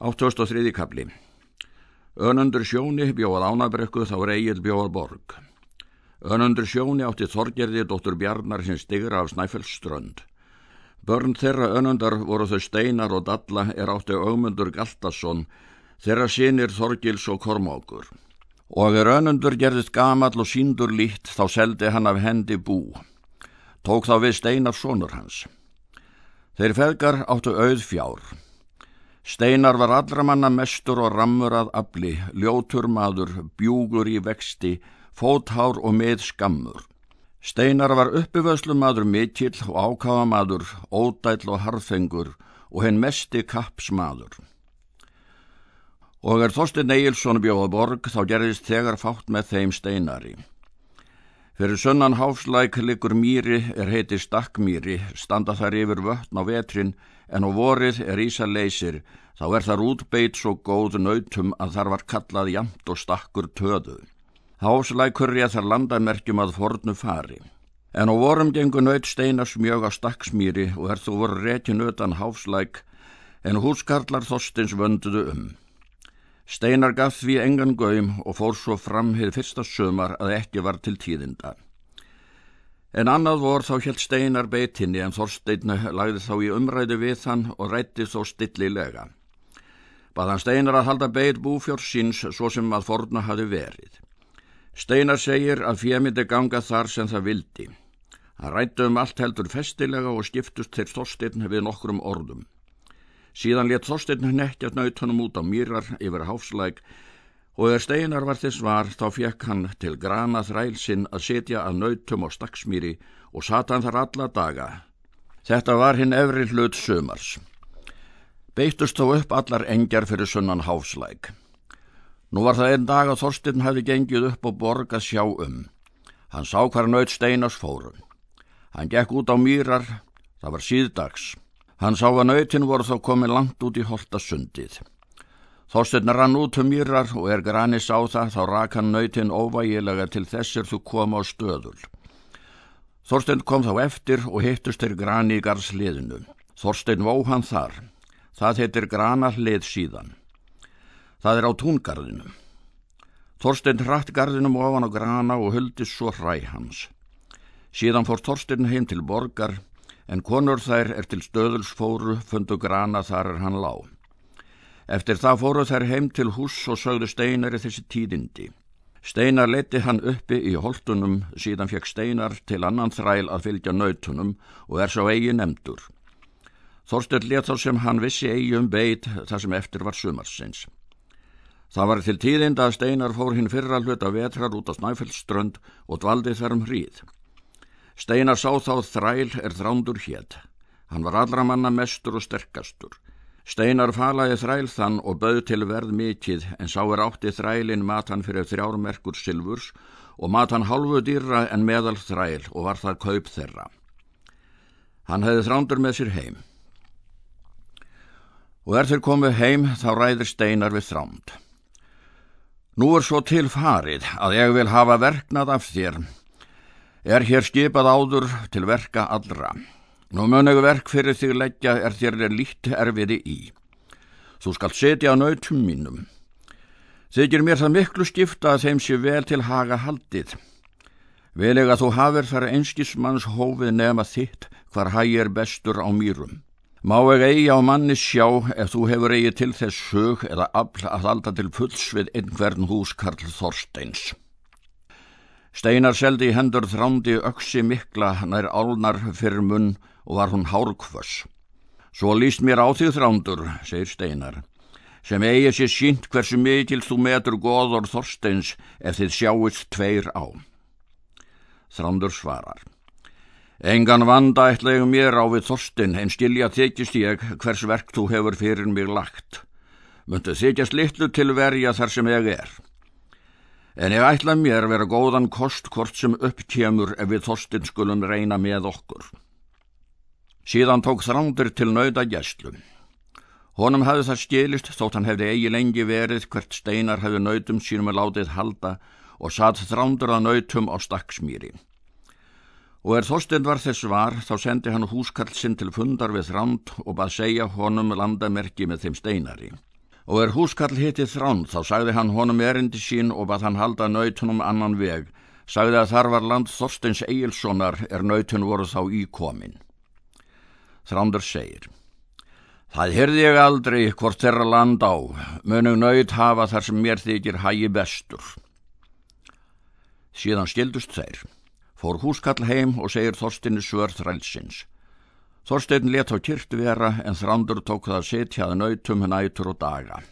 803. kapli Önundur sjóni bjóð ánabrekku þá reyil bjóð borg. Önundur sjóni átti Þorgerði dóttur Bjarnar sem stigra af Snæfellsströnd. Börn þeirra önundar voru þau Steinar og Dalla er átti augmundur Galtason, þeirra sinir Þorgils og Kormákur. Og er önundur gerðist gamall og síndur lít þá seldi hann af hendi bú. Tók þá við Steinar sonur hans. Þeir feðgar áttu auð fjár. Steinar var allra manna mestur og rammur að afli, ljótur maður, bjúgur í vexti, fóthár og með skammur. Steinar var uppivöðslu maður mikill og ákáða maður, ódæll og harfengur og henn mesti kappsmaður. Og er Þorstin Egilson bjóða borg þá gerðist þegar fátt með þeim steinari. Fyrir sunnan háfslæk liggur mýri er heiti stakkmýri, standa þær yfir vötn á vetrin en á vorið er ísa leysir, þá er þar útbeit svo góð nautum að þar var kallað jamt og stakkur töðu. Háslækur ég þar landamerkjum að fornu fari. En á vorum gengur naut steinas mjög á stakksmýri og er þú voru rekin utan háslæk, en húskarlar þostins vönduðu um. Steinar gaf því engan gaum og fór svo fram hér fyrsta sömar að ekki var til tíðinda. En annað vor þá helt Steinar beitinni en Þorstein lagði þá í umræði við hann og rætti þó stillilega. Baðan Steinar að halda beit búfjór síns svo sem að forna hafi verið. Steinar segir að fjemindi ganga þar sem það vildi. Hann rætti um allt heldur festilega og skiptust til Þorstein við nokkrum orðum. Síðan let Þorstein nekkjast nautunum út á mýrar yfir háfslæk og er Steinar var þess var þá fekk hann til grana þrælsinn að setja að nautum á stakksmýri og sata hann þar alla daga. Þetta var hinn efri hlut sömars. Beittust þó upp allar engjar fyrir sunnan háfslæk. Nú var það einn dag að Þorstinn hefði gengið upp og borg að sjá um. Hann sá hvar naut Steinars fórum. Hann gekk út á mýrar, það var síðdags. Hann sá að nautin voru þá komið langt út í holtasundið. Þorstein rann út um mýrar og er granis á það þá rak hann nautin óvægilega til þessir þú koma á stöðul. Þorstein kom þá eftir og hittust til grani í garðsliðinu. Þorstein vó hann þar. Það heitir granallið síðan. Það er á túngarðinu. Þorstein hratt garðinum ofan á grana og huldi svo hræ hans. Síðan fór Þorstein heim til borgar en konur þær er til stöðulsfóru fundu grana þar er hann lág. Eftir það fóru þær heim til hús og sögðu Steinari þessi tíðindi. Steinar leti hann uppi í holtunum, síðan fekk Steinar til annan þræl að fylgja nautunum og er svo eigi nefndur. Þorstein let þá sem hann vissi eigi um beit þar sem eftir var sumarsins. Það var til tíðinda að Steinar fór hinn fyrra hlut að vetrar út á Snæfellströnd og dvaldi þar um hríð. Steinar sá þá þræl er þrándur hétt. Hann var allra manna mestur og sterkastur. Steinar falaði þræl þann og bauð til verð mikið en sá er átti þrælin matan fyrir þrjármerkur silfurs og matan hálfu dýra en meðal þræl og var það kaup þeirra. Hann hefði þrándur með sér heim. Og er þeir komið heim þá ræðir Steinar við þránd. Nú er svo til farið að ég vil hafa verknað af þér. Er hér skipað áður til verka allra. Nú munegu verk fyrir þig leggja er þér er lít erfiði í. Þú skalt setja á nautum mínum. Þykir mér það miklu skipta að þeim sé vel til haga haldið. Velega þú hafir þar einskismanns hófið nefna þitt hvar hægir bestur á mýrum. Má ég eigi á manni sjá ef þú hefur eigi til þess sög eða afl að halda til fulls við einhvern húskarl Þorsteins. Steinar seldi í hendur þrándi öksi mikla nær álnar fyrir munn og var hún hárkvöss. Svo líst mér á því þrándur, segir Steinar, sem eigi sér sínt hversu mikil þú metur goður Þorsteins ef þið sjáist tveir á. Þrándur svarar. Engan vanda ætla ég mér á við Þorstein en skilja þykist ég hvers verk þú hefur fyrir mig lagt. Möndu þykjast litlu til verja þar sem ég er. En ég ætla mér vera góðan kost hvort sem uppkjemur ef við Þorstein skulum reyna með okkur. Síðan tók þrándur til nauða gæslu. Honum hafði það skilist þótt hann hefði eigi lengi verið hvert steinar hefði nautum sínum að látið halda og satt þrándur að nautum á stakksmýri. Og er Þorstein var þess var, þá sendi hann húskarl sinn til fundar við þránd og bað segja honum landamerki með þeim steinari. Og er húskall hitið þránd þá sagði hann honum erindi sín og bað hann halda nautunum annan veg, sagði að þar var land Þorsteins Egilsonar er nautun voru þá íkomin. Þrándur segir, Það hyrði ég aldrei hvort þeirra land á, munum naut hafa þar sem mér þykir hægi bestur. Síðan stildust þeir. Fór húskall heim og segir Þorstinni svör þrælsins. Þorstein let á kyrt vera en þrándur tók það að setjaði nautum nætur og daga.